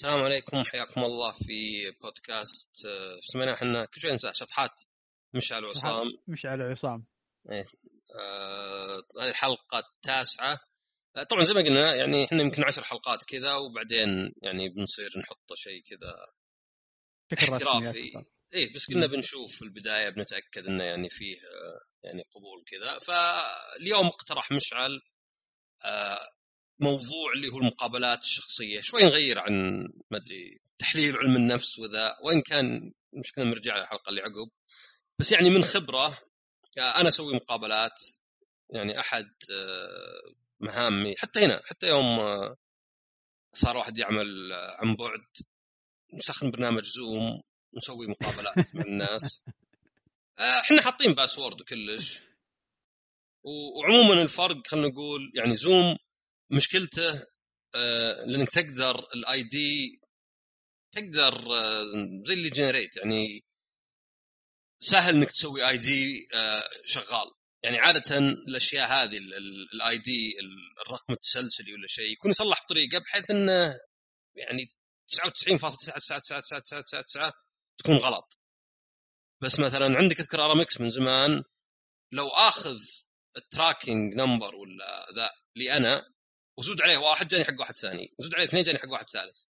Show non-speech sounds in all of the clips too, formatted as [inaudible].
السلام عليكم حياكم الله في بودكاست آه، سميناه إحنا؟ كل شوي ننسى شطحات مشعل وعصام مشعل وعصام آه، هذه الحلقة التاسعة. آه، طبعا زي ما قلنا يعني إحنا يمكن عشر حلقات كذا وبعدين يعني بنصير نحط شيء كذا احترافي. إيه بس قلنا. بنشوف في البداية بنتأكد إنه يعني فيه آه، يعني قبول كذا. فاليوم اقترح مشعل آه، موضوع اللي هو المقابلات الشخصية. شوي نغير عن ما أدري تحليل علم النفس وذا وإن كان مشكله نرجع للحلقة اللي عقب. بس يعني من خبرة أنا أسوي مقابلات يعني أحد آه، مهامي. حتى هنا حتى يوم آه، صار واحد يعمل آه، عن بعد نسخن برنامج زوم نسوي مقابلات مع الناس. إحنا حاطين باسورد وكلش وعموما الفرق خلينا نقول يعني Zoom مشكلته آه، لأنك تقدر ال ID تقدر آه، زي اللي generate يعني سهل إنك تسوي ID شغال. يعني عادة الأشياء هذه ال ID الرقم التسلسلي ولا شيء يكون يصلح بطريقة بحيث إنه يعني 99.99999 تكون غلط. بس مثلا عندك أذكر ارامكس من زمان لو آخذ ال tracking number ولا ذا لي أنا وزود عليه واحد جاني حق واحد ثاني وزود عليه اثنين جاني حق واحد ثالث.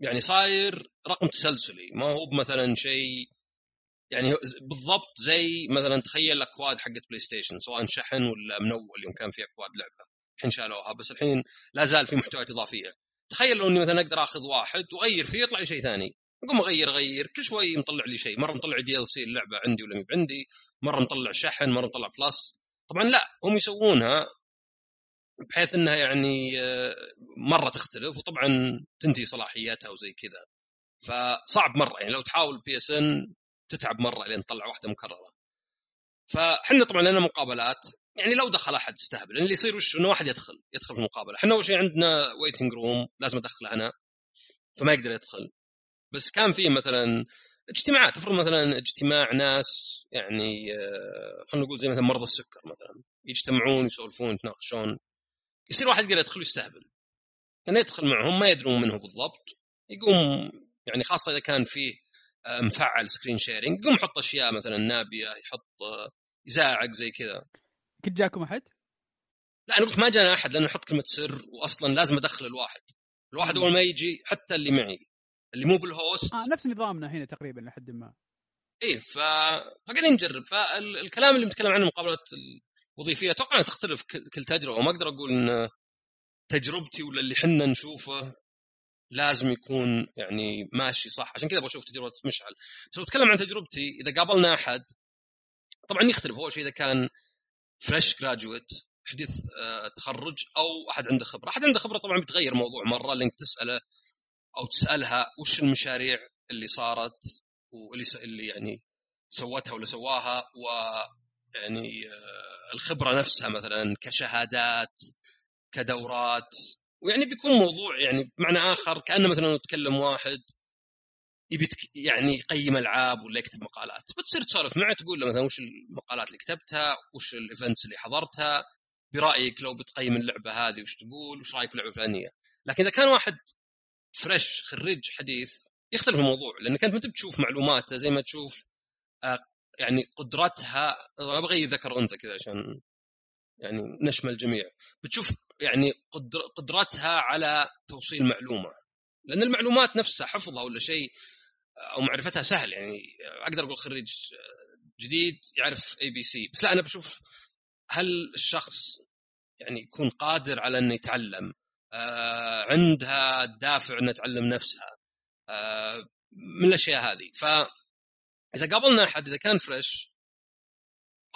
يعني صاير رقم تسلسلي ما هو بمثلا شيء يعني بالضبط زي مثلا تخيل الأكواد حقت بلاي ستيشن سواء شحن ولا منول يوم كان في أكواد لعبة الحين شالوها بس الحين لا زال في محتويات إضافية. تخيل لو إني مثلا أقدر آخذ واحد وأغير فيه يطلع لي شيء ثاني. أقوم أغير أغير كل شوي مطلع لي شيء. مرة مطلع DLC اللعبة عندي ولا عندي مرة مطلع شحن مرة مطلع Plus طبعا لا هم يسوونها بحيث إنها يعني آه، مرة تختلف وطبعا تنتهي صلاحيتها وزي كذا. فصعب مرة يعني لو تحاول PSN تتعب مرة لين تطلع واحدة مكررة. فاحنا طبعا لنا مقابلات. يعني لو دخل أحد استهبل لأن اللي يصير وش؟ إنه واحد يدخل يدخل في المقابلة. إحنا أول شيء عندنا waiting room لازم أدخله أنا فما يقدر يدخل. بس كان في مثلا اجتماعات افرض مثلا اجتماع ناس يعني آه، خلينا نقول زي مثلا مرضى السكر مثلا يجتمعون يسولفون يتناقشون. يصير واحد يقدر يدخل يستهبل يعني يدخل معهم ما يدرون منه بالضبط. يقوم يعني خاصة إذا كان فيه آه، مفعل screen sharing يقوم يحط أشياء مثلا نابية يحط آه، يزاعق زي كذا. قد جاكم أحد؟ لا أنا قلت ما جانا أحد لأنه يحط كلمة سر واصلا لازم أدخل الواحد. الواحد أول ما يجي حتى اللي معي اللي مو بال host آه نفس نظامنا هنا تقريبا لحد ما. إيه ف... فقاعدين نجرب. فالكلام اللي بنتكلم عنه المقابلات الوظيفيه أتوقع تختلف كل تجربة. وما أقدر أقول إن تجربتي ولا اللي حنا نشوفه لازم يكون يعني ماشي صح. عشان كذا بشوف تجربة مشعل. بس لو أتكلم عن تجربتي إذا قابلنا أحد طبعا يختلف. أول شيء إذا كان fresh graduate حديث آه، تخرج أو أحد عنده خبرة. أحد عنده خبرة طبعا بتغير الموضوع مرة لانك تسأله أو تسألها وش المشاريع اللي صارت واللي. اللي يعني سوتها ولا سواها يعني آه، الخبرة نفسها مثلا كشهادات كدورات ويعني بيكون موضوع يعني بمعنى آخر كأنه مثلا نتكلم واحد يبي يعني يقيم ألعاب ولا يكتب مقالات بتصير تسولف معه تقول له مثلا وش المقالات اللي كتبتها وش الايفنتس اللي حضرتها برأيك لو بتقيم اللعبة هذه وش تقول وش رأيك في اللعبة الفلانية. لكن إذا كان واحد فريش خريج حديث يختلف الموضوع لأنك أنت ما تشوف معلوماته زي ما تشوف آه، يعني قدرتها أبغى ذكر أنثى كذا عشان يعني نشمل الجميع. بتشوف يعني قدر قدرتها على توصيل معلومة. لأن المعلومات نفسها حفظها ولا شيء أو معرفتها سهل يعني أقدر أقول خريج جديد يعرف ABC بس لا أنا بشوف هل الشخص يعني يكون قادر على إنه يتعلم؟ آه عندها الدافع انها تعلم نفسها. آه من الأشياء هذه. فاذا قابلنا أحد إذا كان fresh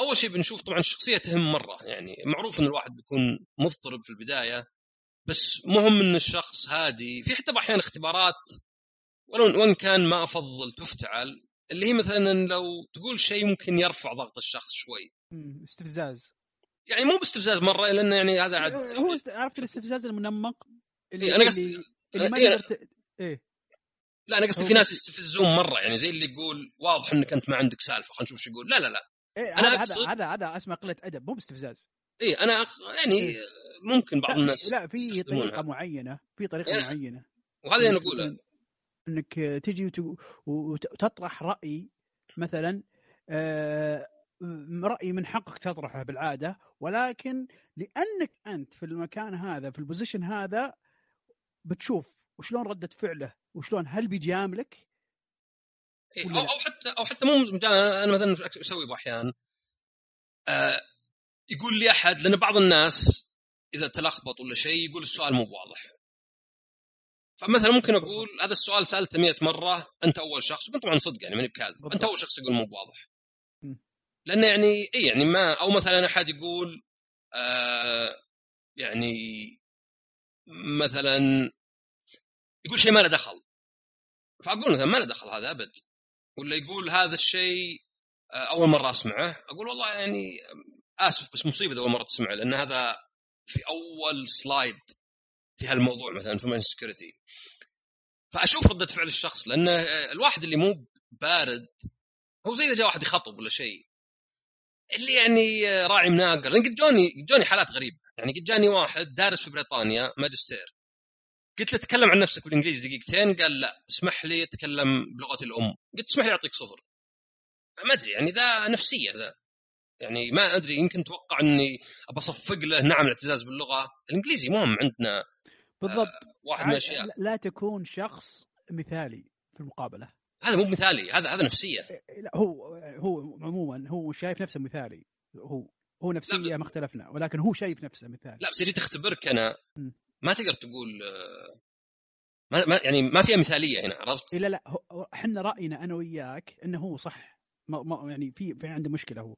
أول شيء بنشوف طبعا الشخصية تهم مرة. يعني معروف إن الواحد بيكون مضطرب في البداية بس مهم إن الشخص هادي. في حتى أحيانا اختبارات ولو وإن كان ما أفضل تفتعل اللي هي مثلا لو تقول شيء ممكن يرفع ضغط الشخص شوي. استفزاز. يعني مو باستفزاز مرة لأن يعني هذا عاد هو است- عرفت الاستفزاز المنمق؟ اللي إيه، أنا قصدي- اللي, اللي ما إيه، تقدر ت... إيه. لا أنا قصدي في ناس يستفزون مرة يعني زي اللي يقول واضح إنك أنت ما عندك سالفة خلينا نشوف شو يقول. لا لا لا. إيه أنا هذا أقصد- هذا هذا اسمه قلة أدب مو باستفزاز. إي أنا أخ... يعني إيه. ممكن بعض الناس لا في. طريقة معينة في طريقة يعني- معينة. وهذا اللي إنك- نقوله إنك تجي وت- وتطرح رأي مثلا آه، رأي من حقك تطرحه بالعادة ولكن لأنك أنت في المكان هذا في البوزيشن هذا بتشوف وشلون ردة فعله. وشلون هل بيجاملك إيه، ولا أو؟ أو حتى أو حتى مو أنا مثلا أسوي باحيان آه يقول لي أحد لأن بعض الناس إذا تلخبط ولا شيء يقول السؤال مو بواضح فمثلا ممكن أقول هذا السؤال سألته 100 مرة أنت أول شخص وكنت طبعا صدق يعني ماني بكاذب. أنت أول شخص يقول مو بواضح م. لأنه يعني اي يعني ما أو مثلا أحد يقول آه يعني مثلا يقول شيء ما له دخل فأقول مثلا ما له دخل هذا أبد. ولا يقول هذا الشيء آه، أول مرة أسمعه أقول والله يعني آسف بس مصيبة إذا أول مرة تسمعه لأن هذا في أول slide في هالموضوع مثلا في security فأشوف ردة فعل الشخص لأن آه، الواحد اللي مو بارد هو زي إذا جاء واحد يخطب ولا شيء. اللي يعني آه، راعي مناقر لأن قد جوني قد جوني حالات غريبة. يعني قد جاني واحد دارس في بريطانيا ماجستير. قلت له تكلم عن نفسك بالإنجليزي دقيقتين قال لا اسمح لي أتكلم بلغتي الأم. قلت اسمح لي أعطيك صفر. ما أدري يعني ذا نفسية ذا. يعني ما أدري يمكن توقع إني أبى أصفق له نعم الاعتزاز باللغة. الإنجليزي مهم عندنا. بالضبط. واحد من الأشياء. لا- تكون شخص مثالي في المقابلة. هذا مو مثالي هذا هذا نفسية. لا هو هو عموما هو شايف نفسه مثالي. هو هو نفسية ما اختلفنا ولكن هو شايف نفسه مثالي. لا بس اللي تختبرك أنا. م. ما تقدر تقول ما, ما يعني ما فيها مثالية هنا عرفت؟ إيه لا لا إحنا رأينا أنا وياك إنه هو صح. ما ما يعني في في عنده مشكلة هو.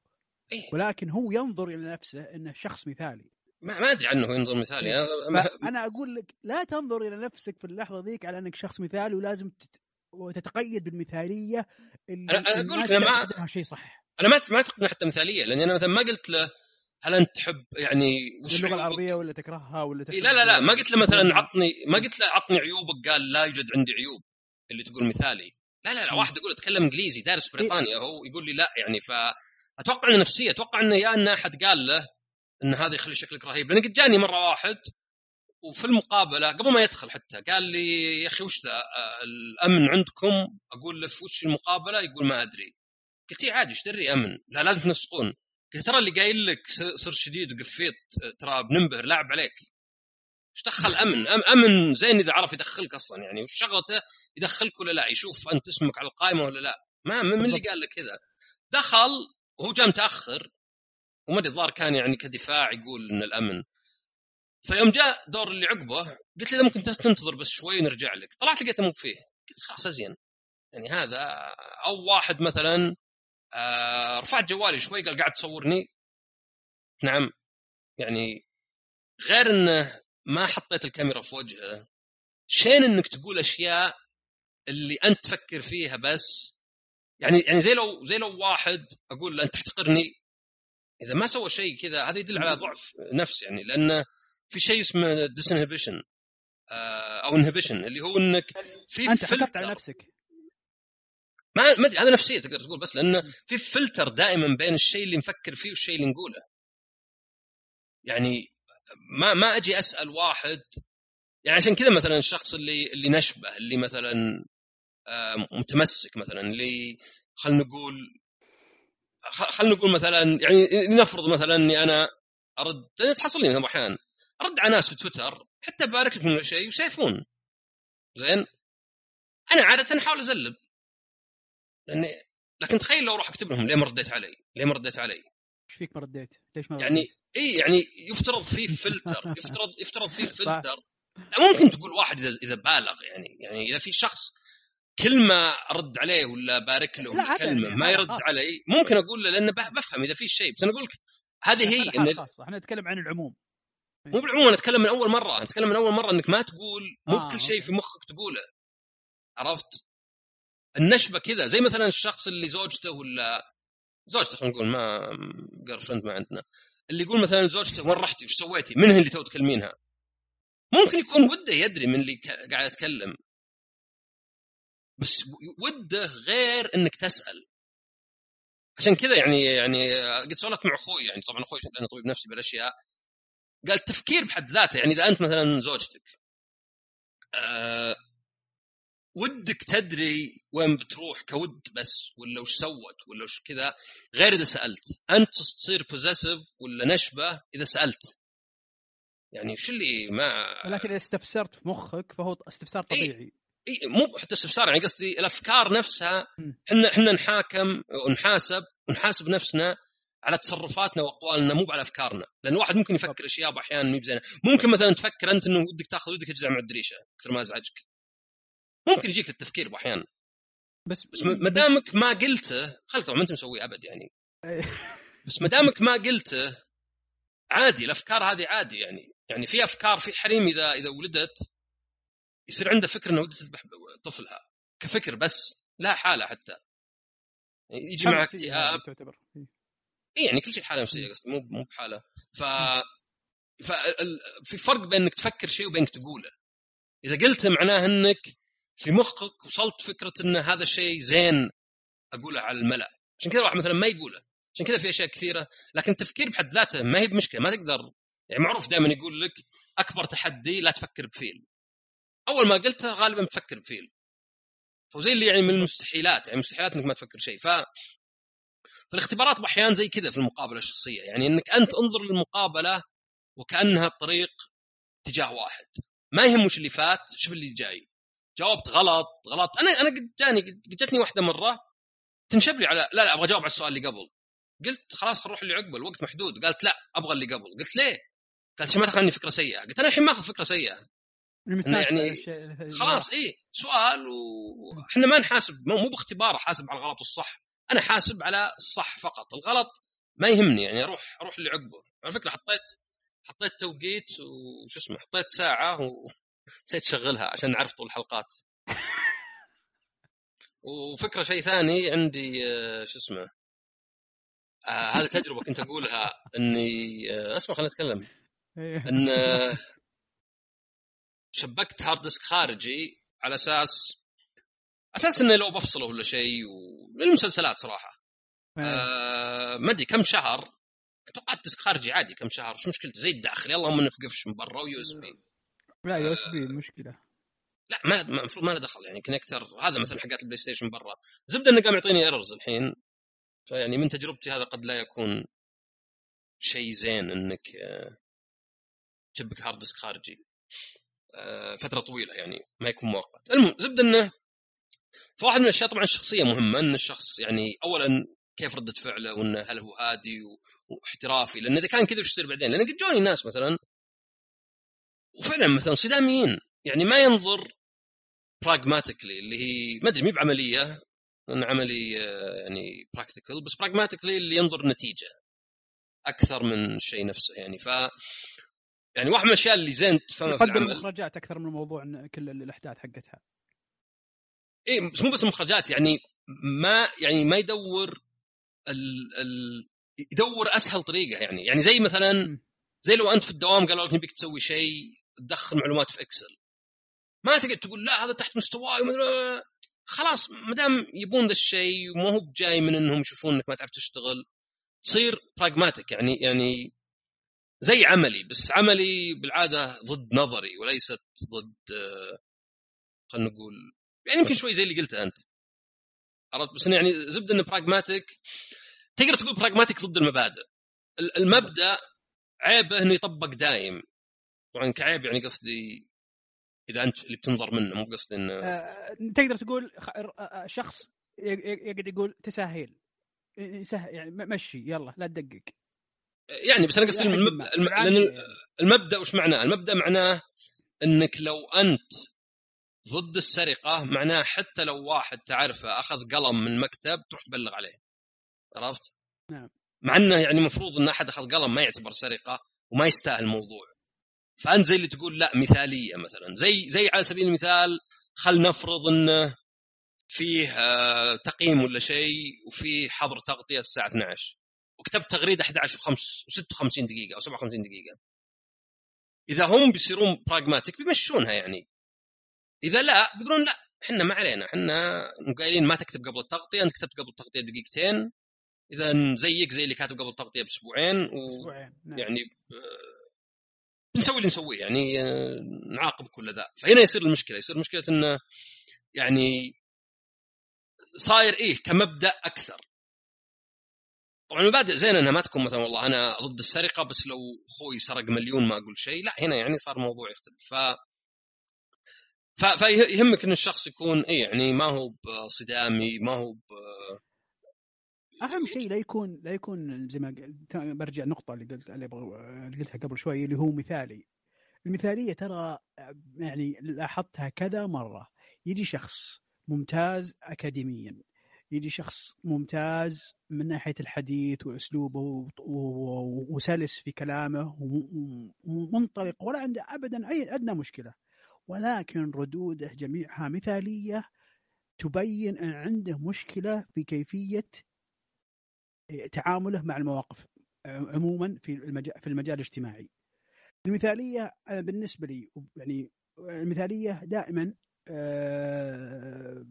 إيه. ولكن هو ينظر إلى نفسه إنه شخص مثالي. ما, ما أدري عنه ينظر مثالي. أنا- ما- فأنا أقول لك لا تنظر إلى نفسك في اللحظة ذيك على إنك شخص مثالي ولازم تت... وتتقيد بالمثالية اللي أنا- أنا أقول الناس لك أنا ما- شيء صح. أنا ما ما إنها حتى مثالية لأني أنا مثلا ما قلت له هل أنت تحب يعني وش اللغة؟ العربية ولا تكرهها ولا إيه لا لا لا. ما قلت له مثلا عطني ما قلت له عطني عيوبك قال لا يوجد عندي عيوب اللي تقول مثالي. لا لا لا. واحد يقول أتكلم إنجليزي دارس بريطانيا هو يقول لي لا يعني. فأتوقع إنه نفسية أتوقع إنه يا ان أحد قال له إن هذا يخلي شكلك رهيب. لأن قد جاني مرة واحد وفي المقابلة قبل ما يدخل حتى قال لي يا أخي وش ذا؟ آه، الأمن عندكم؟ أقول له في وش المقابلة؟ يقول ما أدري. قلت إيه عادي إيش دري أمن. لا لازم تنسقون. قلت ترى اللي قايل لك صر شديد وقفيت ترى بننبهر لاعب عليك. إيش دخل؟ أمن أم أمن زين إذا عرف يدخلك أصلا يعني وش شغلته؟ يدخلك ولا لا؟ يشوف أنت اسمك على القائمة ولا لا. ما من اللي. قال لك كذا؟ دخل وهو جاء متأخر وما أدري الظاهر كان يعني كدفاع يقول إن الأمن. فيوم جاء دور اللي عقبه قلت له ممكن تنتظر بس شوي ونرجع لك. طلعت لقيته مو فيه. قلت خلاص أزين. يعني هذا أو واحد مثلا آه رفعت جوالي شوي قال قاعد تصورني. نعم يعني غير انه ما حطيت الكاميرا في وجهه شين إنك تقول أشياء اللي أنت تفكر فيها بس؟ يعني يعني زي لو زي لو واحد أقول له أنت تحتقرني إذا ما سوى شيء كذا هذا يدل على ضعف نفس يعني لأنه في شيء اسمه disinhibition أو inhibition اللي هو إنك في أنت حكمت على نفسك. ما ما هذا نفسية تقدر تقول بس لأنه في فلتر دائما بين الشيء اللي نفكر فيه والشيء اللي نقوله. يعني ما ما أجي أسأل واحد يعني عشان كذا مثلا الشخص اللي اللي نشبه اللي مثلا آه، متمسك مثلا اللي خلينا نقول خلينا نقول مثلا يعني نفرض مثلا إني أنا أرد لأن تحصل لي مثلا أحيانا أرد على ناس في تويتر حتى بارك لهم ولا شيء ويسفهون زين؟ أنا عادة أحاول أزلب. لاني لكن تخيل لو أروح أكتب لهم ليه ما رديت علي؟ ليه ما رديت علي؟ إيش فيك ما رديت؟ ليش ما يعني رديت؟ إي يعني يفترض فيه فلتر [laughs] يفترض يفترض فيه صح. فلتر لا ممكن تقول واحد اذا إذا بالغ يعني يعني إذا في شخص كلمه أرد عليه ولا بارك له ولا كلمة يعني ما يرد. علي ممكن أقول له لأنه بف- بفهم إذا في شيء بس أنا أقول لك هذه هي حالة خاصة إحنا نتكلم عن العموم مو بالعموم أنا أتكلم من أول مرة أتكلم من أول مرة إنك ما تقول مو آه، بكل شيء. في مخك تقوله عرفت؟ النشبة كذا زي مثلا الشخص اللي زوجته ولا زوجته خلينا نقول ما girl ما عندنا اللي يقول مثلا زوجته وين رحتي وش سويتي؟ من هي اللي تو تكلمينها؟ ممكن يكون وده يدري من اللي قاعد يتكلم بس وده غير إنك تسأل عشان كذا يعني يعني قد سولفت مع أخوي يعني طبعا أخوي لأنه طبيب نفسي بالأشياء قال التفكير بحد ذاته يعني إذا أنت مثلا زوجتك آه ودك تدري وين بتروح كود بس ولا وش سوت ولا وش كذا غير إذا سألت. أنت تصير possessive ولا نشبة إذا سألت. يعني وش اللي ما ولكن إذا استفسرت في مخك فهو استفسار إيه. طبيعي. اي مو حتى استفسار يعني قصدي الأفكار نفسها. إحنا إحنا نحاكم ونحاسب ونحاسب نفسنا على تصرفاتنا وأقوالنا مو على أفكارنا. لأن واحد ممكن يفكر اشياء أحيانا مو بزينة. ممكن مثلا تفكر أنت إنه ودك تأخذ ودك تجزع مع الدريشة كثر ما أزعجك. ممكن يجيك التفكير باحيان بس بس ما دامك ما قلته خلك طبعا ما أنت مسويه أبد يعني. [laughs] بس ما دامك ما قلته عادي الأفكار هذه عادي يعني. يعني في أفكار في حريم إذا إذا ولدت يصير عنده فكر إنه ودها تذبح طفلها. كفكر بس لا حالة حتى. يجي معك اكتئاب. إيه. اي يعني كل شيء حالة نفسية قصدي مو مو بحالة. ف ف ال- في فرق بين إنك تفكر شيء وبين إنك تقوله. إذا قلته معناه إنك في مخك وصلت فكرة إن هذا الشيء زين أقوله على الملأ. عشان كذا الواحد مثلا ما يقوله. عشان كذا في أشياء كثيرة. لكن التفكير بحد ذاته ما هي بمشكلة ما تقدر. يعني معروف دائما يقول لك أكبر تحدي لا تفكر بفيل. أول ما قلته غالبا بتفكر بفيل. فزي اللي يعني من المستحيلات. يعني مستحيلات إنك ما تفكر شيء. ف فالاختبارات باحيان زي كذا في المقابلة الشخصية. يعني إنك أنت انظر للمقابلة وكأنها الطريق اتجاه واحد. ما يهم وش اللي فات شوف اللي جاي. جاوبت غلط غلط. أنا أنا قد جاني قد جتني واحدة مرة تنشب لي على لا لا أبغى أجاوب على السؤال اللي قبل. قلت خلاص خل نروح اللي عقبه الوقت محدود. قالت لا أبغى اللي قبل. قلت ليه؟ قالت عشان ما تاخذني فكرة سيئة. قلت أنا الحين ماخذ فكرة سيئة. يعني خلاص إيه سؤال وإحنا ما نحاسب مو باختبار احاسب على الغلط والصح. أنا حاسب على الصح فقط. الغلط ما يهمني يعني أروح أروح اللي عقبه على فكرة حطيت حطيت توقيت وش اسمه حطيت ساعة ونسيت اشغلها عشان نعرف طول الحلقات. [laughs] وفكرة شيء ثاني عندي آه، شو اسمه آه هذه تجربة كنت أقولها إني آه اسمع خليني اتكلم إيه. إن آه، [laughs] شبكت hard disk خارجي على أساس أساس انه لو بفصله ولا شيء وللمسلسلات صراحة. إيه. آه ما أدري كم شهر أتوقع disk خارجي عادي كم شهر وش مشكلته؟ زي الداخلي اللهم انه في قفش من برا و USB لا USB المشكلة لا ما المفروض ما له دخل. يعني connector هذا مثلا حقات البلاي ستيشن برا. زبدة إنه قام يعطيني errors الحين. فيعني من تجربتي هذا قد لا يكون شيء زين إنك آه، تشبك hard disk خارجي. آه، فترة طويلة يعني ما يكون مؤقت. المهم زبدة إنه فواحد من الأشياء طبعا الشخصية مهمة إن الشخص يعني اولا كيف ردة فعله وإنه هل هو هادي واحترافي. لأن إذا كان كذا وش يصير بعدين؟ لأن قد جوني ناس مثلا وفعلا مثلا صداميين يعني ما ينظر pragmatically اللي هي ما أدري مي بعملية لأن عملي آه، يعني practical بس pragmatically اللي ينظر نتيجة أكثر من الشيء نفسه يعني ف يعني واحد من الأشياء اللي زين تفهمها في العمل المخرجات أكثر من الموضوع إن كل الأحداث حقتها اي بس مو بس المخرجات يعني ما يعني ما يدور ال ال يدور أسهل طريقة يعني يعني زي مثلا. زي لو أنت في الدوام قالوا لك نبيك تسوي شيء تدخل معلومات في Excel ما تقعد تقول لا هذا تحت مستواي وما- خلاص ما دام يبون ذا الشيء وما هو بجاي من إنهم يشوفون إنك ما تعرف تشتغل تصير pragmatic يعني يعني زي عملي بس عملي بالعادة ضد نظري وليست ضد آه، خلينا نقول يعني يمكن شوي زي اللي قلته أنت. عرفت؟ بس يعني زبدة إنه pragmatic تقدر تقول براغماتيك ضد المبادئ. ال- المبدأ عيبه إنه يطبق دايم. طبعا كعيب يعني قصدي إذا أنت اللي بتنظر منه مو قصدي إنه آه، تقدر تقول خ- آه، شخص يقعد يقول تسهل يسهل يعني مشي يلا لا تدقق يعني بس أنا قصدي المب... الم... لأن يعني. المبدأ وش معناه؟ المبدأ معناه إنك لو أنت ضد السرقة معناه حتى لو واحد تعرفه أخذ قلم من مكتب تروح تبلغ عليه عرفت؟ نعم. مع إنه يعني المفروض إن أحد أخذ قلم ما يعتبر سرقة وما يستاهل الموضوع فانت زي اللي تقول لا مثالية مثلا. زي زي على سبيل المثال خل نفرض انه فيه آه، تقييم ولا شيء وفيه حظر تغطية الساعة 12 وكتبت تغريدة 11 و5 و56 دقيقة أو 57 دقيقة. إذا هم بيصيرون براغماتيك بيمشونها يعني. إذا لا بيقولون لا إحنا ما علينا. إحنا قايلين ما تكتب قبل التغطية أنت كتبت قبل التغطية دقيقتين. إذا زيك زي اللي كاتب قبل التغطية بأسبوعين و... أسبوعين نعم. يعني آه، بنسوي اللي نسويه يعني آه، نعاقب كل ذا فهنا يصير المشكلة يصير مشكلة انه يعني صاير إيه كمبدأ أكثر طبعا المبادئ زين إنها ما تكون مثلا والله أنا ضد السرقة بس لو أخوي سرق مليون ما أقول شيء لا هنا يعني صار الموضوع يختلف ف. فيهمك إن الشخص يكون اي يعني ما هو بصدامي ما هو ب... أهم شيء لا يكون لا يكون زي ما برجع النقطه اللي قلت اللي قلتها قبل شوي اللي هو مثالي. المثالية ترى يعني لاحظتها كذا مرة. يجي شخص ممتاز اكاديميا. يجي شخص ممتاز من ناحية الحديث وأسلوبه وسلس في كلامه ومنطلق ولا عنده ابدا اي أدنى مشكلة. ولكن ردوده جميعها مثالية تبين أن عنده مشكلة في كيفية تعامله مع المواقف عموما في المجال في المجال الاجتماعي. المثالية بالنسبة لي يعني المثالية دائما آه،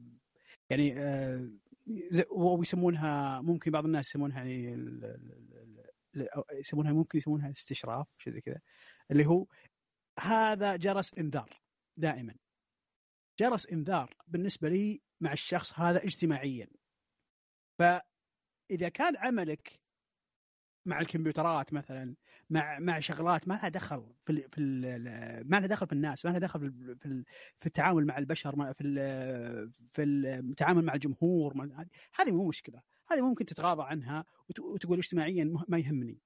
يعني آه، ويسمونها ممكن بعض الناس يسمونها يعني يسمونها ممكن يسمونها استشراف شيء زي كذا اللي هو هذا جرس إنذار دائما جرس إنذار بالنسبة لي مع الشخص هذا اجتماعيا فاذا كان عملك مع الكمبيوترات مثلا مع مع شغلات ما لها دخل في ال في ال ما لها دخل في الناس ما لها دخل في في, في التعامل مع البشر في في التعامل مع الجمهور هذه مو مشكلة. هذه ممكن تتغاضى عنها وتقول اجتماعيا ما يهمني.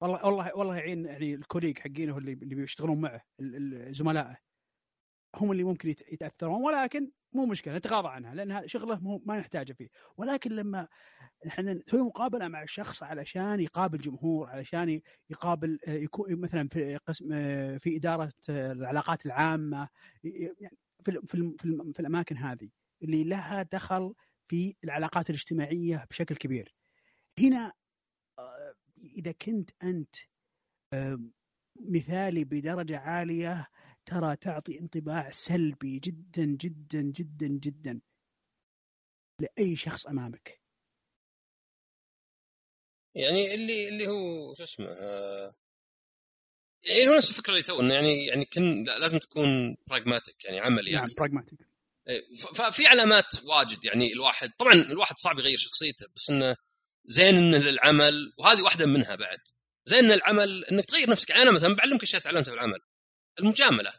والله والله والله يعين يعني الكوليج حقينه اللي بيشتغلون معه زملائه. هم اللي ممكن يتأثرون ولكن مو مشكلة نتغاضى عنها لأن شغلة ما نحتاجه فيه. ولكن لما إحنا نسوي مقابلة مع شخص علشان يقابل جمهور علشان يقابل يكون مثلا في قسم في إدارة العلاقات العامة يعني في في في الأماكن هذه اللي لها دخل في العلاقات الاجتماعية بشكل كبير. هنا إذا كنت أنت مثالي بدرجة عالية ترى تعطي انطباع سلبي جدا جدا جدا جدا لأي شخص أمامك. يعني اللي اللي هو شو اسمه آه يعني هو نفس الفكرة اللي تو يعني يعني كن لازم تكون براغماتيك يعني عملي نعم براغماتيك إيه، ففي علامات واجد يعني الواحد طبعا الواحد صعب يغير شخصيته بس إنه زين إنه للعمل وهذه واحدة منها بعد. زين ان العمل إنك تغير نفسك. يعني أنا مثلا بعلمك أشياء تعلمتها في العمل المجاملة.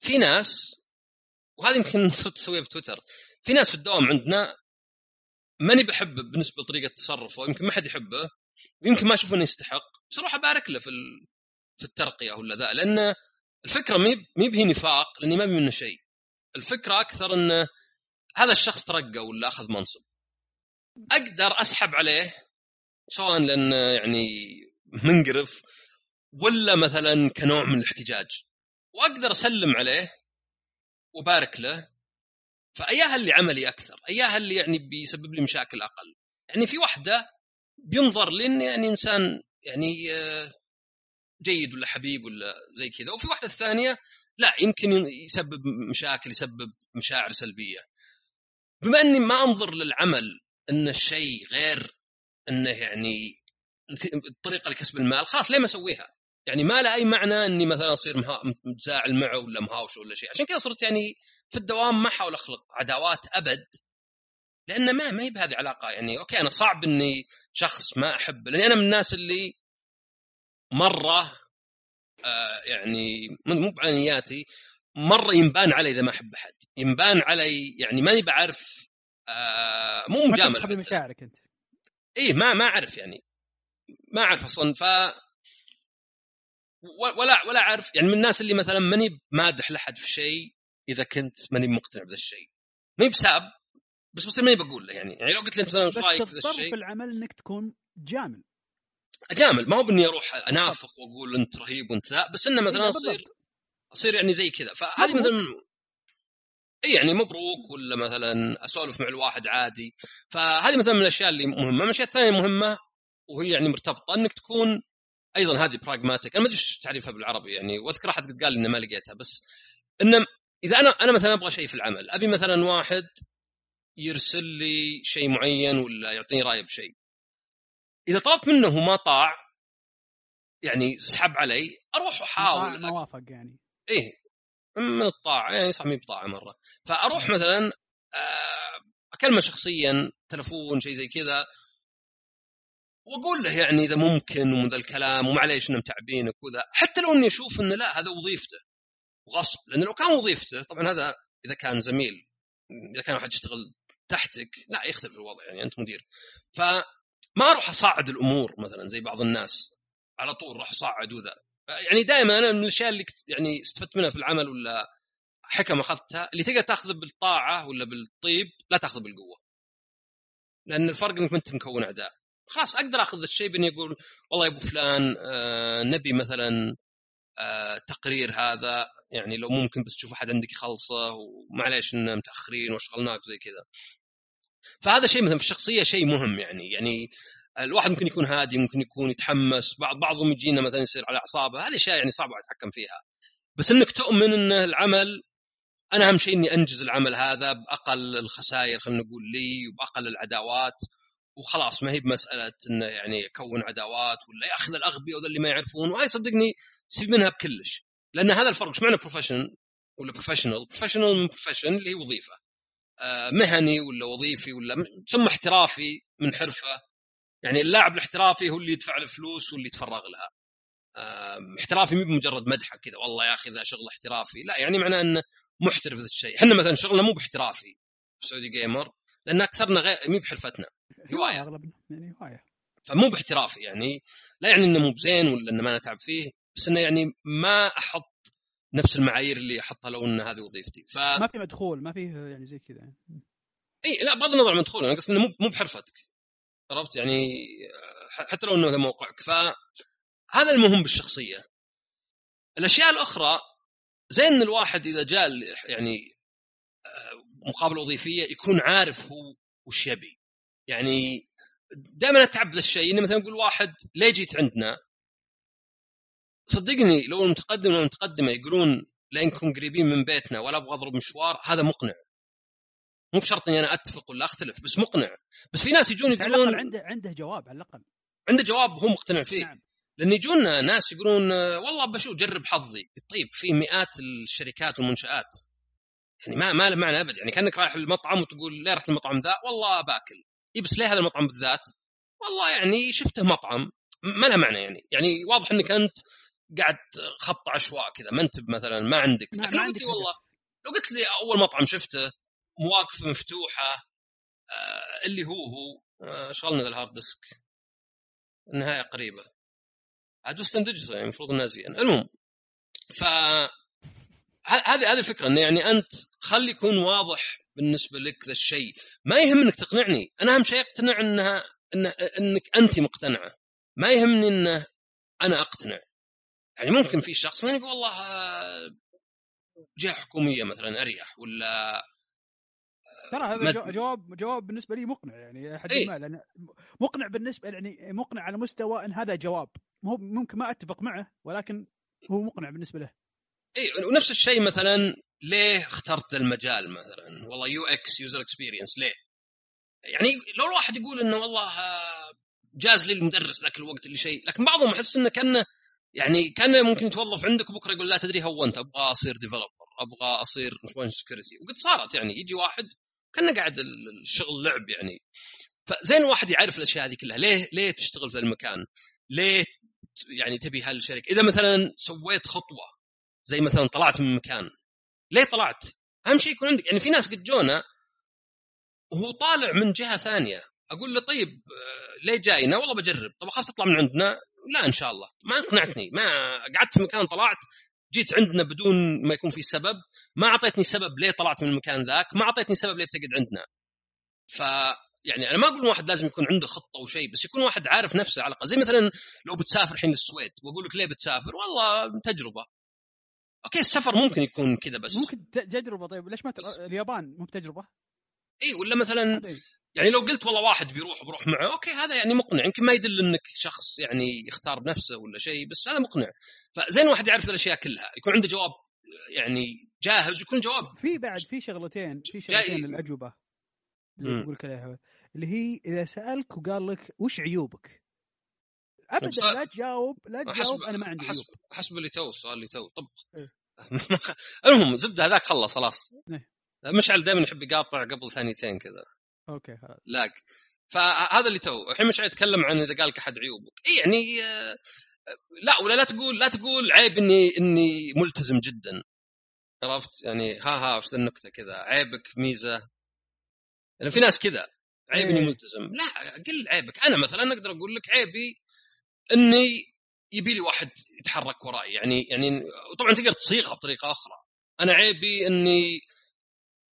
في ناس وهذه يمكن [laughs] صرت تسويها في تويتر في ناس في الدوام عندنا ماني بحبه بالنسبة لطريقة تصرفه يمكن ما حد يحبه ويمكن ما أشوف إنه يستحق. بس أروح أبارك له في في الترقية ولا ذا لأن الفكرة مي بهي نفاق لأني ما منه شيء. الفكرة أكثر انه هذا الشخص ترقى ولا أخذ منصب. أقدر أسحب عليه سواء لأنه يعني منقرف ولا مثلا كنوع من الاحتجاج. وأقدر أسلم عليه وبارك له فأياها اللي عملي أكثر أياها اللي يعني بيسبب لي مشاكل أقل. يعني في واحدة بينظر لي اني يعني إنسان يعني آه، جيد ولا حبيب ولا زي كذا. وفي واحدة الثانية لا يمكن يسبب مشاكل يسبب مشاعر سلبية. بما إني ما أنظر للعمل إن الشيء غير إنه يعني الطريقة لكسب المال خلاص ليه ما أسويها؟ يعني ما له أي معنى إني مثلا أصير متزاعل معه ولا مهاوش ولا شيء. عشان كذا صرت يعني في الدوام ما أحاول أخلق عداوات أبد لأن ما ما هي بهذه علاقه يعني أوكي أنا صعب إني شخص ما احبه لأني أنا من الناس اللي مرة آه يعني مو بعلى نياتي مرة ينبان علي إذا ما أحب أحد. ينبان علي يعني ماني بعرف آه مو مجامله ما مشاعرك أنت. إيه ما ما أعرف يعني. ما أعرف أصلا. ف ولا ولا اعرف يعني من الناس اللي مثلا ماني مادح لحد في شيء إذا كنت ماني مقتنع بهذا الشيء. ما بساب بس بصير ماني بقول له يعني. يعني لو قلت لي مثلا وش رأيك في الشيء؟ في العمل إنك تكون جامل. اجامل ما هو بإني أروح أنافق وأقول أنت رهيب وأنت لا بس إنه مثلا اصير أصير يعني زي كذا. فهذه مثلا إي يعني مبروك ولا مثلا أسولف مع الواحد عادي. فهذه مثلا من الأشياء اللي مهمة. من الأشياء الثانية المهمه وهي يعني مرتبطة إنك تكون أيضا هذه براغماتيك أنا ما أدري إيش تعريفها بالعربي يعني وأذكر أحد قد قال إنه ما لقيتها بس إنه إذا أنا أنا مثلا أبغى شيء في العمل أبي مثلا واحد يرسل لي شيء معين ولا يعطيني رأي بشيء. إذا طلبت منه وما طاع يعني سحب علي أروح أحاول. موافق يعني. إيه من الطاعة يعني صح مي بطاعة مرة. فأروح مثلا آه، أكلمه شخصيا تلفون شيء زي كذا وأقول له يعني إذا ممكن ومن ذا الكلام ومعليش إنهم متعبينك وذا حتى لو إني أشوف انه لا هذا وظيفته. وغصب لأن لو كان وظيفته طبعا هذا إذا كان زميل إذا كان واحد يشتغل تحتك لا يختلف الوضع يعني أنت مدير. فما أروح اصعد الأمور مثلا زي بعض الناس. على طول راح اصعد وذا. يعني دائما أنا من الأشياء اللي يعني استفدت منها في العمل ولا حكم أخذتها اللي تقدر تأخذ بالطاعة ولا بالطيب لا تأخذ بالقوة. لأن الفرق إنك أنت مكون اعداء خلاص أقدر آخذ الشيء بإني أقول والله يا أبو فلان آه نبي مثلا آه تقرير هذا يعني لو ممكن بس تشوف أحد عندك يخلصه ومعليش إن متأخرين وأشغلناك زي كذا. فهذا شيء مثلا في الشخصية شيء مهم يعني يعني الواحد ممكن يكون هادي ممكن يكون يتحمس بعض بعضهم يجينا مثلا يصير على أعصابه هذه أشياء يعني صعبة أتحكم فيها. بس إنك تؤمن إن العمل أنا أهم شيء إني أنجز العمل هذا بأقل الخسائر خلينا نقول لي وبأقل العداوات. وخلاص ما هي بمسألة انه يعني اكون عداوات ولا يأخذ الأغبياء وذا اللي ما يعرفون. وهاي صدقني تستفيد منها بكلش. لأن هذا الفرق إيش معنى professional ولا professional professional من profession اللي هي وظيفة. آه مهني ولا وظيفي ولا تسمى احترافي من حرفة. يعني اللاعب الاحترافي هو اللي يدفع الفلوس واللي يتفرغ لها. احترافي مو بمجرد مدحه كذا والله يا أخي ذا شغل احترافي. لا يعني معناه إنه محترف ذا الشيء. إحنا مثلا شغلنا مو باحترافي. في سعودي gamer لأن أكثرنا غير مو بحرفتنا. هواية أغلبنا يعني هواية. فمو باحترافي يعني لا يعني إنه مو بزين ولا إنه ما نتعب فيه بس إنه يعني ما أحط نفس المعايير اللي أحطها لو إن هذه وظيفتي. ف ما في مدخول ما فيه يعني زي كذا. إي لا بغض النظر عن مدخول أنا قصدي إنه مو مو بحرفتك. عرفت؟ يعني حتى لو إنه هذا موقعك. فهذا المهم بالشخصية. الأشياء الأخرى زين إن الواحد إذا جاء يعني آه، مقابله وظيفية يكون عارف هو وش يبي. يعني دائما أتعب ذا الشيء انه مثلا يقول واحد ليه جيت عندنا؟ صدقني لو المتقدم والمتقدمه يقولون لانكم قريبين من بيتنا ولا أبغى أضرب مشوار هذا مقنع. مو بشرط إني أنا أتفق ولا أختلف بس مقنع. بس في ناس يجون يقولون عنده عنده جواب على الأقل. عنده جواب هو مقتنع فيه. نعم. لأن يجون ناس يقولون والله بشوف جرب حظي. طيب في مئات الشركات والمنشآت. يعني ما ما له معنى أبد. يعني كأنك رايح المطعم وتقول ليه رحت المطعم ذا؟ والله باكل. اي بس ليه هذا المطعم بالذات؟ والله يعني شفته مطعم. ما له معنى يعني. يعني واضح إنك أنت قاعد خط عشواء كذا. ما أنت مثلا ما عندك. لكن لو قلت لي والله لو قلت لي أول مطعم شفته مواقف مفتوحة آه اللي هو هو آه شغلنا ذا الهارد ديسك. النهاية قريبة. عاد وستن يعني المفروض إنها زين المهم ف هذه هذه الفكرة إنه يعني أنت خلي يكون واضح بالنسبة لك ذا الشيء. ما يهم انك تقنعني. أنا أهم شيء أقتنع انها إن إنك انت مقتنعة. ما يهمني إنه أنا أقتنع. يعني ممكن في شخص ما يقول والله آه، جهة حكومية مثلا أريح ولا ترى هذا مد... جواب جواب بالنسبة لي مقنع. يعني حد إيه؟ ما لأن مقنع بالنسبة يعني مقنع على مستوى إن هذا جواب. مو ممكن ما أتفق معه ولكن هو مقنع بالنسبة له. اي ونفس الشيء مثلا ليه اخترت المجال مثلا؟ والله UX user experience ليه؟ يعني لو الواحد يقول إنه والله جاز لي المدرس ذاك الوقت اللي شيء لكن بعضهم احس إنه كأنه يعني كان ممكن يتوظف عندك وبكرة يقول لا تدري هونت أبغى أصير developer أبغى أصير information security وقد صارت يعني يجي واحد كان قاعد الشغل لعب يعني. فزين الواحد يعرف الأشياء هذه كلها ليه ليه تشتغل في المكان ليه يعني تبي هالشركة؟ إذا مثلا سويت خطوة زي مثلا طلعت من مكان. ليه طلعت؟ أهم شيء يكون عندك يعني في ناس قد جونا وهو طالع من جهة ثانية. أقول له طيب آه، ليه جاينا؟ والله بجرب. طب أخاف تطلع من عندنا؟ لا إن شاء الله. ما أقنعتني. ما قعدت في مكان طلعت جيت عندنا بدون ما يكون في سبب. ما أعطيتني سبب ليه طلعت من المكان ذاك. ما أعطيتني سبب ليه بتقعد عندنا. ف يعني أنا ما أقول واحد لازم يكون عنده خطة وشيء بس يكون واحد عارف نفسه على الأقل. زي مثلا لو بتسافر الحين للسويد وأقول لك ليه بتسافر؟ والله تجربة. أوكي السفر ممكن يكون كذا بس. ممكن تجربة طيب ليش ما ت... اليابان مو بتجربة؟ اي ولا مثلا يعني لو قلت والله واحد بيروح بروح معه okay هذا يعني مقنع. يمكن ما يدل إنك شخص يعني يختار بنفسه ولا شيء بس هذا مقنع. فزين واحد يعرف الأشياء كلها. يكون عنده جواب يعني جاهز ويكون جواب في بعد في شغلتين في شغلتين الاجوبه اللي بقول لك عليها. اللي هي إذا سألك وقال لك وش عيوبك؟ ابدا لا تجاوب لا تجاوب أنا ما عندي حسب حسب اللي تو السؤال اللي تو طب إيه. [laughs] المهم زبدة هذاك خلص خلاص. إيه. مشعل دائما يحب يقاطع قبل ثانيتين كذا. okay خلاص. lag. فهذا اللي تو الحين مشعل يتكلم عن إذا قال لك أحد عيوبك. اي يعني آه، لا ولا لا تقول لا تقول عيب إني إني ملتزم جدا. عرفت؟ يعني ها ها وش النكتة كذا؟ عيبك ميزة. يعني في ناس كذا. عيب إني إيه. ملتزم. لا قل عيبك. أنا مثلا أقدر أقول لك عيبي إني يبي لي واحد يتحرك وراي. يعني يعني وطبعا تقدر تصيغها بطريقة أخرى. أنا عيبي إني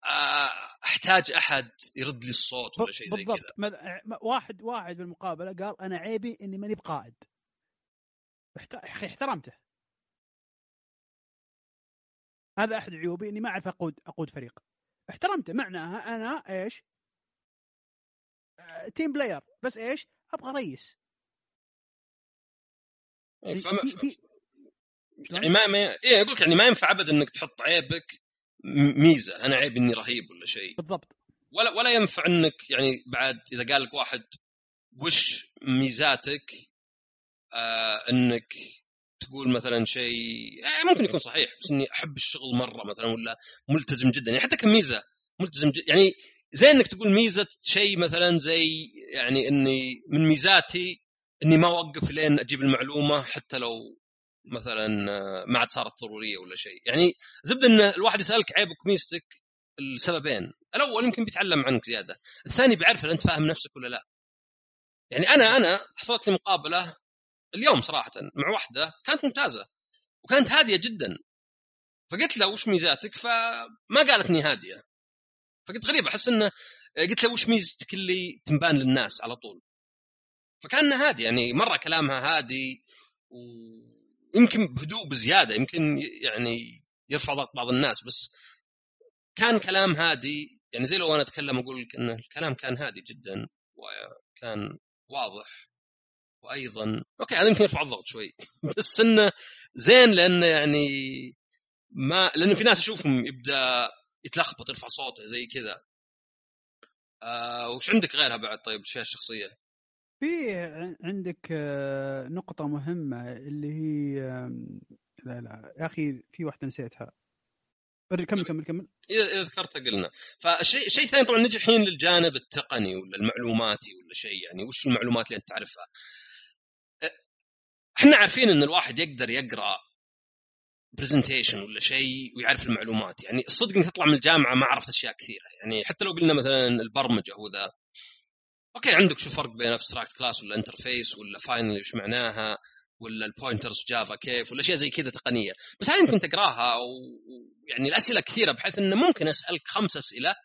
آه، أحتاج أحد يرد لي الصوت ولا شيء زي كذا. واحد واحد بالمقابله قال أنا عيبي إني ماني بقائد. احترمته. هذا أحد عيوبي إني ما أعرف أقود أقود فريق. احترمته. معناها أنا إيش؟ آه، تيم بلاير بس إيش؟ أبغى رئيس. فما- في- في- يعني ما ما إيه أقول يعني ما ينفع ابدا إنك تحط عيبك ميزة أنا عيب إني رهيب ولا شيء. بالضبط. ولا ولا ينفع إنك يعني بعد إذا قال لك واحد وش ميزاتك؟ آه إنك تقول مثلا شيء آه ممكن يكون صحيح بس إني أحب الشغل مرة مثلا ولا ملتزم جدا. يعني حتى كميزة ملتزم جدا يعني زي إنك تقول ميزة شيء مثلا زي يعني إني من ميزاتي إني ما أوقف لين أجيب المعلومة حتى لو مثلا آه، ما عاد صارت ضرورية ولا شيء. يعني زبدة إن الواحد يسألك عيبك وميزتك السببين. الأول يمكن بيتعلم عنك زيادة. الثاني بيعرف أنت فاهم نفسك ولا لا. يعني أنا أنا حصلت لي مقابلة اليوم صراحة مع واحدة كانت ممتازة وكانت هادية جدا. فقلت له وش ميزاتك؟ فما قالت اني هادية. فقلت غريب أحس انه قلت له وش ميزتك اللي تنبان للناس على طول؟ فكان هادي يعني مرة كلامها هادي ويمكن بهدوء بزيادة يمكن يعني يرفع ضغط بعض الناس بس كان كلام هادي يعني زي لو أنا أتكلم أقول لك إن الكلام كان هادي جدا وكان واضح وأيضا أوكي هذا يمكن يرفع الضغط شوي [laughs] بس إنه زين لأنه يعني ما لأنه في ناس أشوفهم يبدأ يتلخبط يرفع صوته زي كذا. آه وش عندك غيرها بعد طيب الشخصيه في عندك آه، نقطة مهمة اللي هي لا لا يا أخي في واحدة نسيتها. كمل كمل كمل. إذا ذكرتها قلنا. فالشيء شيء ثاني طبعا نجي الحين للجانب التقني ولا المعلوماتي ولا شيء يعني وش المعلومات اللي أنت تعرفها؟ إحنا عارفين إن الواحد يقدر يقرأ presentation ولا شيء ويعرف المعلومات. يعني الصدق إنك تطلع من الجامعة ما عرفت أشياء كثيرة. يعني حتى لو قلنا مثلا البرمجة هو ذا okay عندك شو فرق بين abstract class ولا interface ولا final إيش معناها ولا ال pointers Java كيف ولا اشياء زي كذا تقنية. بس هذه يمكن تقراها ويعني الأسئلة كثيرة بحيث إنه ممكن أسألك خمس أسئلة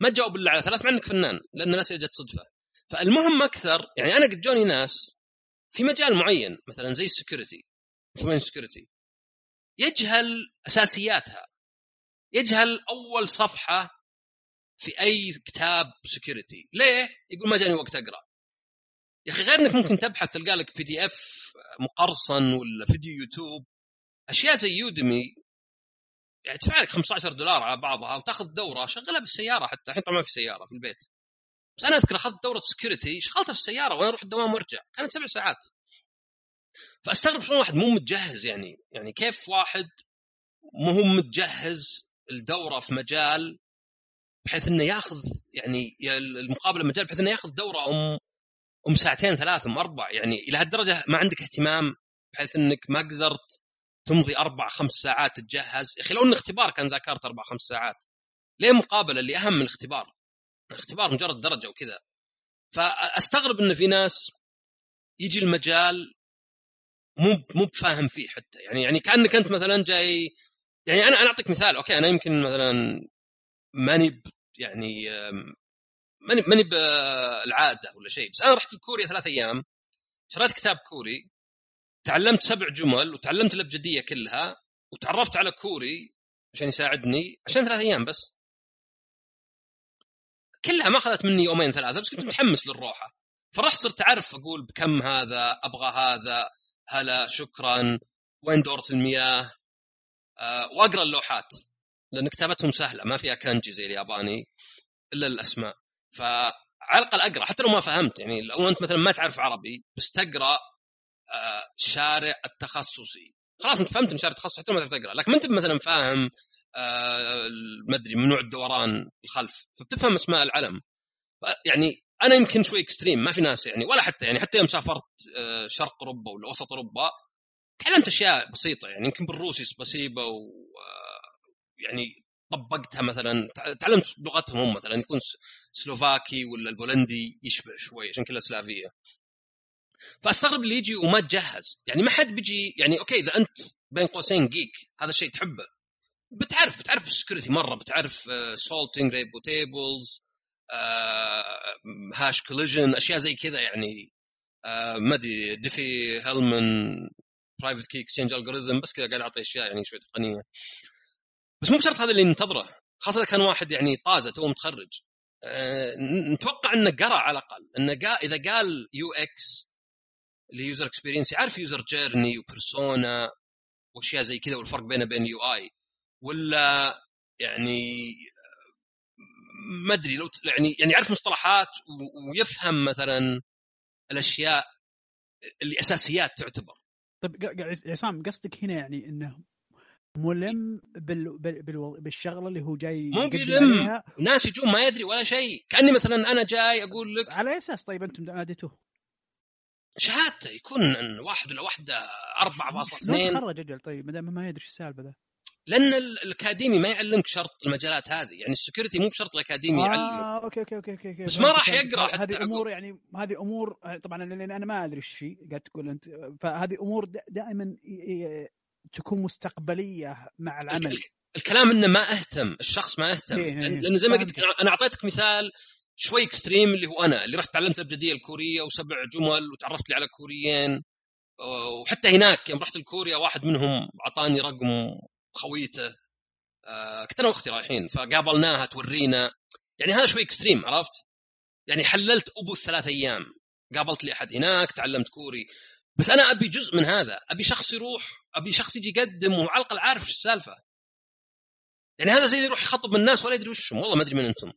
ما تجاوب إلا على ثلاث مع إنك فنان لأن الاسئله جت صدفة. فالمهم أكثر يعني أنا قد جوني ناس في مجال معين مثلا زي ال security information security يجهل أساسياتها. يجهل أول صفحة في أي كتاب security ليه؟ يقول ما جاني وقت أقرأ. يا أخي غير إنك ممكن تبحث تلقى لك PDF مقرصن ولا فيديو يوتيوب. أشياء زي Udemy يعني تدفع لك 15 دولار على بعضها وتأخذ دورة. شغلها بالسيارة حتى. الحين طبعا ما في سيارة في البيت. بس أنا أذكر أخذت دورة سكيورتي شغلتها في السيارة وأنا أروح الدوام وأرجع. كانت سبع ساعات. فأستغرب شلون واحد مو متجهز يعني. يعني كيف واحد مو متجهز الدورة في مجال بحيث إنه ياخذ يعني المقابلة مجال بحيث إنه ياخذ دورة أم أم ساعتين ثلاث أم أربع يعني إلى هالدرجة ما عندك اهتمام بحيث إنك ما قدرت تمضي أربع خمس ساعات تتجهز. يا أخي لو إن اختبار كان ذاكرت أربع خمس ساعات ليه مقابلة اللي اهم من الاختبار؟ الاختبار مجرد درجة وكذا. فأستغرب إن في ناس يجي المجال مو مو بفاهم فيه حتى. يعني يعني كأنك أنت مثلا جاي يعني أنا أنا أعطيك مثال. okay أنا يمكن مثلا ماني يعني ماني ماني بالعادة ولا شيء. بس أنا رحت لكوريا ثلاث أيام شريت كتاب كوري تعلمت سبع جمل وتعلمت الأبجدية كلها وتعرفت على كوري عشان يساعدني عشان ثلاث أيام بس. كلها ما أخذت مني يومين ثلاثة بس كنت متحمس للروحه فرحت صرت أعرف أقول بكم هذا أبغى هذا هلا شكرا وين دورة المياه؟ آه وأقرأ اللوحات. لأن كتابتهم سهلة ما فيها كانجي زي الياباني إلا الأسماء. فعلى الأقل أقرأ حتى لو ما فهمت يعني لو أنت مثلا ما تعرف عربي بس تقرأ آه، شارع التخصصي. خلاص أنت فهمت شارع التخصصي حتى ما تعرف تقرأ. لكن ما أنت مثلا فاهم آه، ما أدري ممنوع الدوران الخلف فبتفهم أسماء العلم. يعني أنا يمكن شوي extreme ما في ناس يعني ولا حتى يعني حتى يوم سافرت آه، شرق أوروبا ولا وسط أوروبا تعلمت أشياء بسيطة يعني يمكن بالروسي спасибо و يعني طبقتها مثلا تعلمت لغتهم هم مثلا يكون سلوفاكي ولا البولندي يشبه شوي عشان كلها سلافية. فأستغرب اللي يجي وما تجهز. يعني ما حد بيجي يعني okay إذا أنت بين قوسين geek هذا الشيء تحبه. بتعرف بتعرف ال security مرة بتعرف salting rainbow tables hash collision أشياء زي كذا يعني. uh, ما أدري Diffie Hellman private key exchange algorithm بس كذا قاعد أعطي أشياء يعني شوي تقنية. بس مو بشرط هذا اللي ننتظره خاصة كان واحد يعني طازة تو متخرج. أه نتوقع إنه قرأ على الأقل إنه قال إذا قال UX اللي user experience يعرف user journey و persona وأشياء زي كذا والفرق بينه وبين UI ولا يعني ما أدري لو يعني يعني يعرف مصطلحات ويفهم مثلا الأشياء اللي أساسيات تعتبر. طيب عصام قصدك هنا يعني إنه ملم بال... بال... بالشغلة اللي هو جاي مو بيلم. ناس يجون ما يدري ولا شيء. كأني مثلا أنا جاي أقول لك على أي أساس؟ طيب أنتم ناديتوه؟ شهادته يكون واحد ولا واحدة 4.2 تخرج أجل. طيب ما دام ما يدري إيش السالفة ذا. لأن الأكاديمي ما يعلمك شرط المجالات هذه. يعني ال security مو بشرط الأكاديمي آه يعلمك. okay okay okay okay بس ما راح يقرأ حتى هذه أمور يعني هذه أمور طبعا لأن أنا ما أدري إيش قاعد تقول أنت فهذه أمور دائما تكون مستقبلية مع العمل. الكلام إنه ما أهتم الشخص ما أهتم. إيه لأن إيه. زي ما قلت أنا أعطيتك مثال شوي extreme اللي هو أنا اللي رحت تعلمت الابجديه الكورية وسبع جمل وتعرفت لي على كوريين. وحتى هناك يوم رحت لكوريا واحد منهم أعطاني رقم خويته. آه كنت أنا وأختي رايحين فقابلناها تورينا. يعني هذا شوي اكستريم عرفت؟ يعني حللت أبو الثلاث أيام. قابلت لي أحد هناك تعلمت كوري. بس أنا أبي جزء من هذا. أبي شخص يروح أبي شخص يجي يقدم وعلى الاقل عارف إيش السالفة. يعني هذا زي اللي يروح يخطب من الناس ولا يدري وشهم. والله ما أدري من أنتم.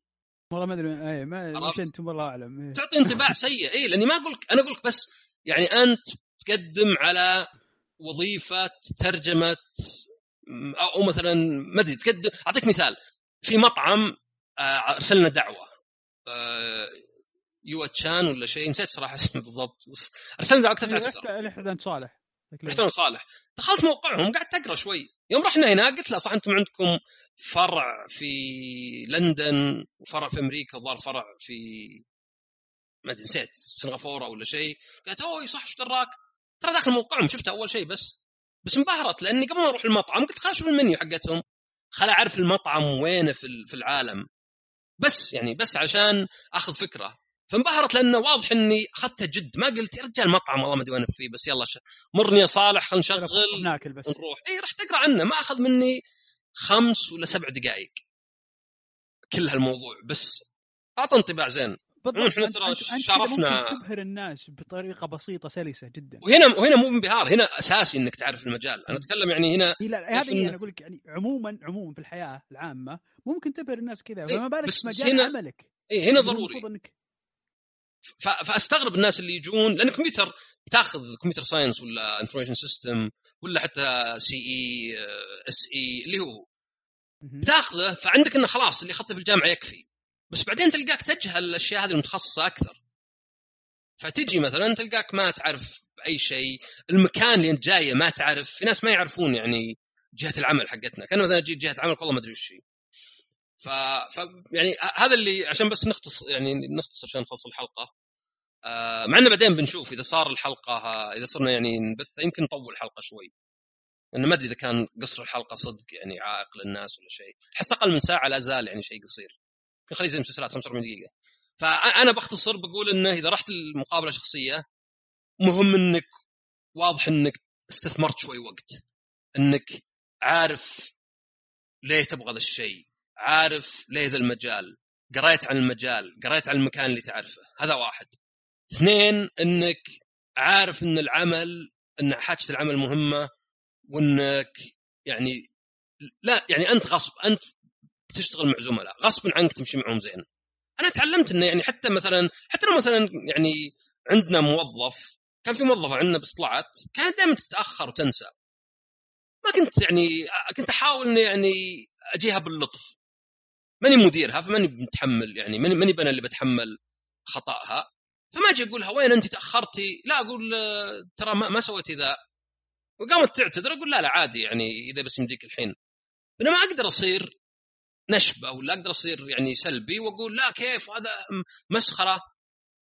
والله ما أدري. اي ما وش أنتم والله أعلم. إيه. تعطي انطباع سيء. اي لأني ما أقول أنا أقول لك بس يعني أنت تقدم على وظيفة ترجمة أو مثلا ما أدري تقدم أعطيك مثال. في مطعم آه، أرسلنا دعوة. آه، يو تشان ولا شيء؟ نسيت صراحة اسمه بالضبط. كتبت على تويتر صالح. رحت صالح. دخلت موقعهم قعدت أقرأ شوي. يوم رحنا هناك قلت له صح أنتم عندكم فرع في لندن وفرع في أمريكا وظهر فرع في ما أدري نسيت سنغافورة ولا شيء. قالت أوه صح إيش دراك ترى داخل موقعهم شفته أول شيء بس. بس انبهرت لأني قبل ما أروح المطعم قلت خل أشوف المنيو حقتهم. خل أعرف المطعم وينه في العالم. بس يعني بس عشان أخذ فكرة. فانبهرت لأنه واضح إني أخذتها جد. ما قلت يا رجال مطعم والله ما أدري وين فيه بس يلا مرني يا صالح خلينا نشغل ناكل بس. نروح إي رحت اقرا عنه. ما أخذ مني خمس ولا سبع دقائق. كل هالموضوع. بس أعطى انطباع زين. إحنا ترى شرفنا تبهر الناس بطريقة بسيطة سلسة جدا. وهنا وهنا مو انبهار. هنا أساسي إنك تعرف المجال. أنا أتكلم يعني هنا لا هذه أنا أقول لك يعني عموما عموما في الحياة العامة ممكن تبهر الناس كذا. فما بالك في مجال هنا عملك. إي هنا ضروري. إنك... فأستغرب الناس اللي يجون لأن الكمبيوتر بتاخذ computer science ولا information system ولا حتى CISA اللي هو بتأخذه فعندك إنه خلاص اللي اخذته في الجامعة يكفي. بس بعدين تلقاك تجهل الأشياء هذه المتخصصة أكثر. فتجي مثلا تلقاك ما تعرف بأي شيء المكان اللي أنت جاية ما تعرف. في ناس ما يعرفون يعني جهة العمل حقتنا. كان مثلا جيت جهة العمل والله ما أدري وش هي. ف... ف يعني هذا اللي عشان بس نختص يعني نختصر عشان نخلص الحلقة. آه مع إنه بعدين بنشوف إذا صار الحلقة إذا صرنا يعني نبث يمكن نطول الحلقة شوي. لأنه ما أدري إذا كان قصر الحلقة صدق يعني عائق للناس ولا شيء. أحس أقل من ساعة لا زال يعني شيء قصير. نخليه زي المسلسلات 45 دقيقة. فأنا بختصر بقول إنه إذا رحت المقابله شخصية مهم إنك واضح إنك استثمرت شوي وقت. إنك عارف ليه تبغى ذا الشيء. عارف ليه ذا المجال قريت عن المجال قريت عن المكان اللي تعرفه. هذا واحد. اثنين إنك عارف إن العمل إن حاجة العمل مهمة وإنك يعني لا يعني أنت غصب أنت بتشتغل مع زملاء غصبا عنك تمشي معهم زين. أنا تعلمت إنه يعني حتى مثلا حتى لو مثلا يعني عندنا موظف كان في موظفه عندنا بس طلعت كانت دائما تتأخر وتنسى. ما كنت يعني كنت أحاول إني يعني أجيها باللطف. ماني مديرها فماني متحمل يعني ماني ماني أنا اللي بتحمل خطأها. فما أجي أقولها وين أنت تأخرتي؟ لا أقول ترى ما, ما سويتي ذا وقامت تعتذر أقول لا لا عادي يعني إذا بس يمديك الحين. أنا ما أقدر أصير نشبة ولا أقدر أصير يعني سلبي وأقول لا كيف؟ وهذا مسخرة.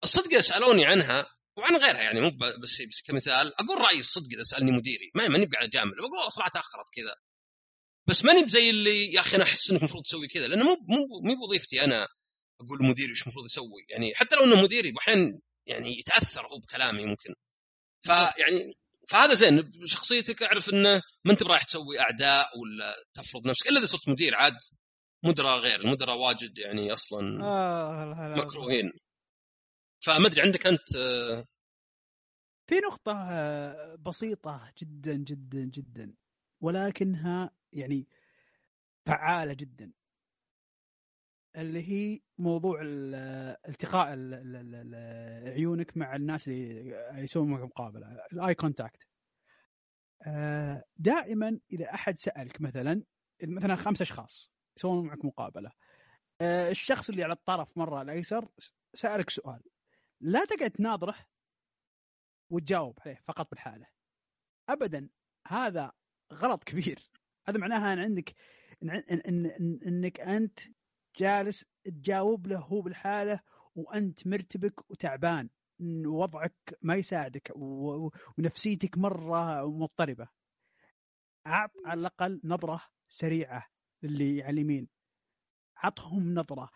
الصدق سألوني عنها وعن غيرها يعني مو بس, بس كمثال أقول رأيي الصدق إذا سألني مديري ما ماني قاعد أجامل بقول والله صراحة تأخرت كذا. بس ماني بزي اللي يا أخي أنا أحس انك المفروض تسوي كذا لأنه مو مو مو بوظيفتي أنا أقول مديري إيش المفروض يسوي يعني حتى لو إنه مديري أحيانا يعني يتأثر هو بكلامي ممكن. فيعني فهذا زين شخصيتك أعرف إنه ما أنت رايح تسوي أعداء ولا تفرض نفسك إلا إذا صرت مدير عاد مدراء غير المدراء واجد يعني أصلا آه مكروهين. فما أدري عندك أنت آه، في نقطة آه، بسيطة جدا جدا جدا. ولكنها يعني فعالة جدا. اللي هي موضوع التقاء عيونك مع الناس اللي يسوون معك مقابلة ال eye contact آه، دائما إذا أحد سألك مثلا مثلا خمس أشخاص يسوون معك مقابلة آه، الشخص اللي على الطرف مرة الأيسر سألك سؤال لا تقعد تناظره وتجاوب عليه فقط بالحالة. ابدا هذا غلط كبير. هذا معناها ان عندك إن إن إن إنك أنت جالس تجاوب له هو بالحالة وأنت مرتبك وتعبان. وضعك ما يساعدك ونفسيتك مرة مضطربة. أعط على الأقل نظرة سريعة للي على اليمين. عطهم نظرة.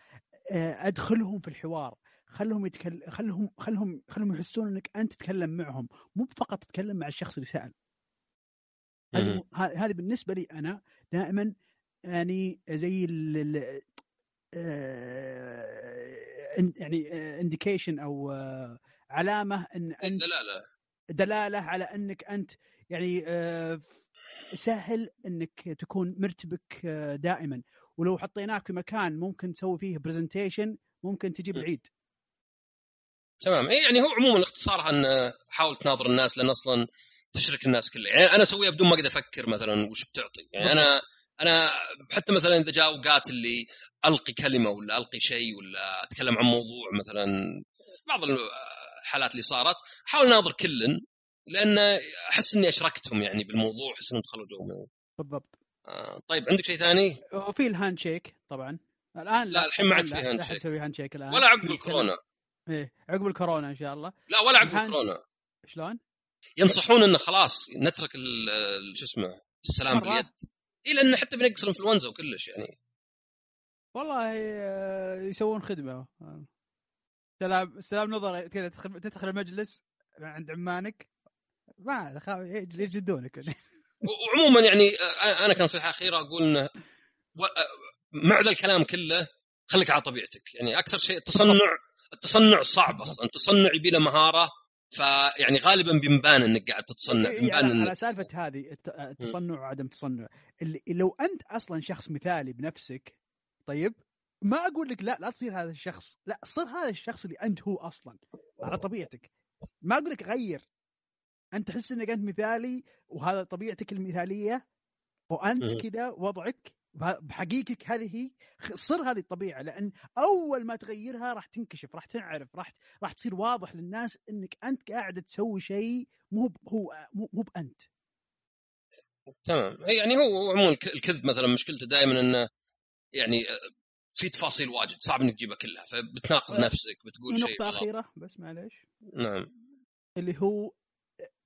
آه، أدخلهم في الحوار. خلهم يتكلم خلهم خلهم خلهم يحسون إنك أنت تتكلم معهم. مو فقط تتكلم مع الشخص اللي سأل. هذه بالنسبة لي أنا دائما يعني زي آه، يعني انديكيشن أو آه، علامة إن أنت دلالة. دلالة على إنك أنت يعني آه، سهل إنك تكون مرتبك دائما. ولو حطيناك في مكان ممكن تسوي فيه برزنتيشن ممكن تجيب العيد تمام. اي يعني هو عموما اختصارها إن حاول تناظر الناس لأن أصلا تشرك الناس كلها. يعني أنا أسويها بدون ما أقدر أفكر مثلا وش بتعطي. يعني أنا أنا حتى مثلا إذا جاء أوقات اللي ألقي كلمة ولا ألقي شيء ولا أتكلم عن موضوع مثلا في بعض الحالات اللي صارت أحاول أناظر كل لأن أحس إني أشركتهم يعني بالموضوع أحس إنهم دخلوا جو بالضبط. آه طيب عندك شيء ثاني؟ وفي ال handshake طبعا. الآن لا, لا الحين ما عاد في handshake تسوي handshake الآن. ولا عقب الكورونا. إيه عقب الكورونا إن شاء الله. لا ولا عقب الكورونا. شلون؟ ينصحون إنه خلاص نترك شو اسمه السلام باليد. اي لأن حتى بينقص الانفلونزا وكلش يعني. والله آه، يسوون خدمة. سلام سلام نظر كذا تدخل المجلس عند عمانك. ما يجدونك. [laughs] وعموما يعني آه، أنا كنصيحة أخيرة أقول إنه آه، مع ذا الكلام كله خليك على طبيعتك. يعني أكثر شيء التصنع التصنع صعب أصلا. التصنع يبي له مهارة. فيعني غالبا بينبان إنك قاعد تتصنع إيه بينبان على, إنك... على سالفة هذه التصنع وعدم التصنع اللي لو أنت أصلا شخص مثالي بنفسك طيب ما أقول لك لا لا تصير هذا الشخص لا صير هذا الشخص اللي أنت هو أصلا على طبيعتك. ما أقول لك غير. أنت تحس إنك أنت مثالي وهذا طبيعتك المثالية وأنت كذا وضعك بحقيقتك هذه هي صر هذه الطبيعة لأن أول ما تغيرها راح تنكشف راح تنعرف راح راح تصير واضح للناس إنك أنت قاعد تسوي شيء مو هو مو بأنت. تمام. يعني هو عموما الكذب مثلا مشكلته دائما إنه يعني في تفاصيل واجد صعب إنك تجيبها كلها فبتناقض أه نفسك بتقول شيء نقطة أخيرة بس معليش. نعم. اللي هو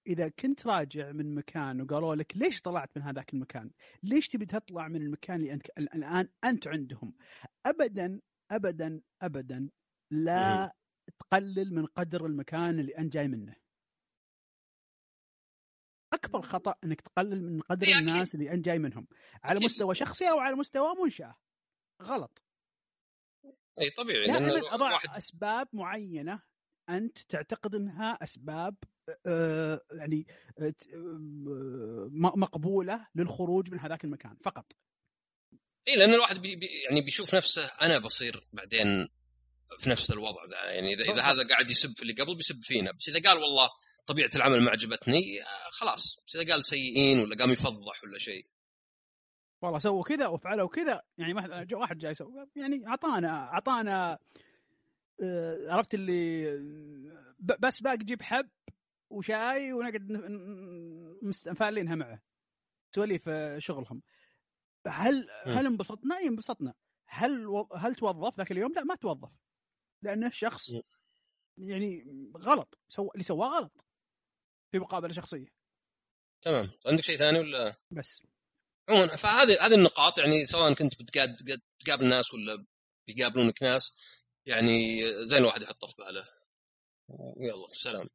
إذا كنت راجع من مكان وقالوا لك ليش طلعت من هذاك المكان؟ ليش تبي تطلع من المكان اللي انت الآن أنت عندهم؟ ابدا ابدا ابدا لا تقلل من قدر المكان اللي أنت جاي منه. أكبر خطأ إنك تقلل من قدر الناس اللي أنت جاي منهم على مستوى شخصي أو على مستوى منشأة. غلط. اي طبيعي دائما أضع واحد... أسباب معينة أنت تعتقد إنها أسباب يعني آه، آه، مقبولة للخروج من هذاك المكان فقط. اي لأن الواحد بي بي يعني بيشوف نفسه أنا بصير بعدين في نفس الوضع ذا يعني إذا, إذا هذا قاعد يسب في اللي قبل بيسب فينا بس إذا قال والله طبيعة العمل ما عجبتني آه، خلاص. بس إذا قال سيئين ولا قام يفضح ولا شيء. والله سووا كذا وفعلوا كذا يعني واحد جاي يسوي يعني أعطانا أعطانا عرفت اللي بس باقي جيب حب وشاي ونقعد مفالينها معه. سواليف آه، شغلهم. هل. هل انبسطنا؟ إي انبسطنا. هل و- هل توظف ذاك اليوم؟ لا ما توظف. لأنه شخص. يعني غلط. سوى اللي سواه غلط في مقابلة شخصية. تمام. عندك شيء ثاني ولا؟ بس. عموما فهذه هذه النقاط يعني سواء كنت بتقابل ناس ولا بيقابلونك ناس يعني زين الواحد يحطه في باله. يلا سلام.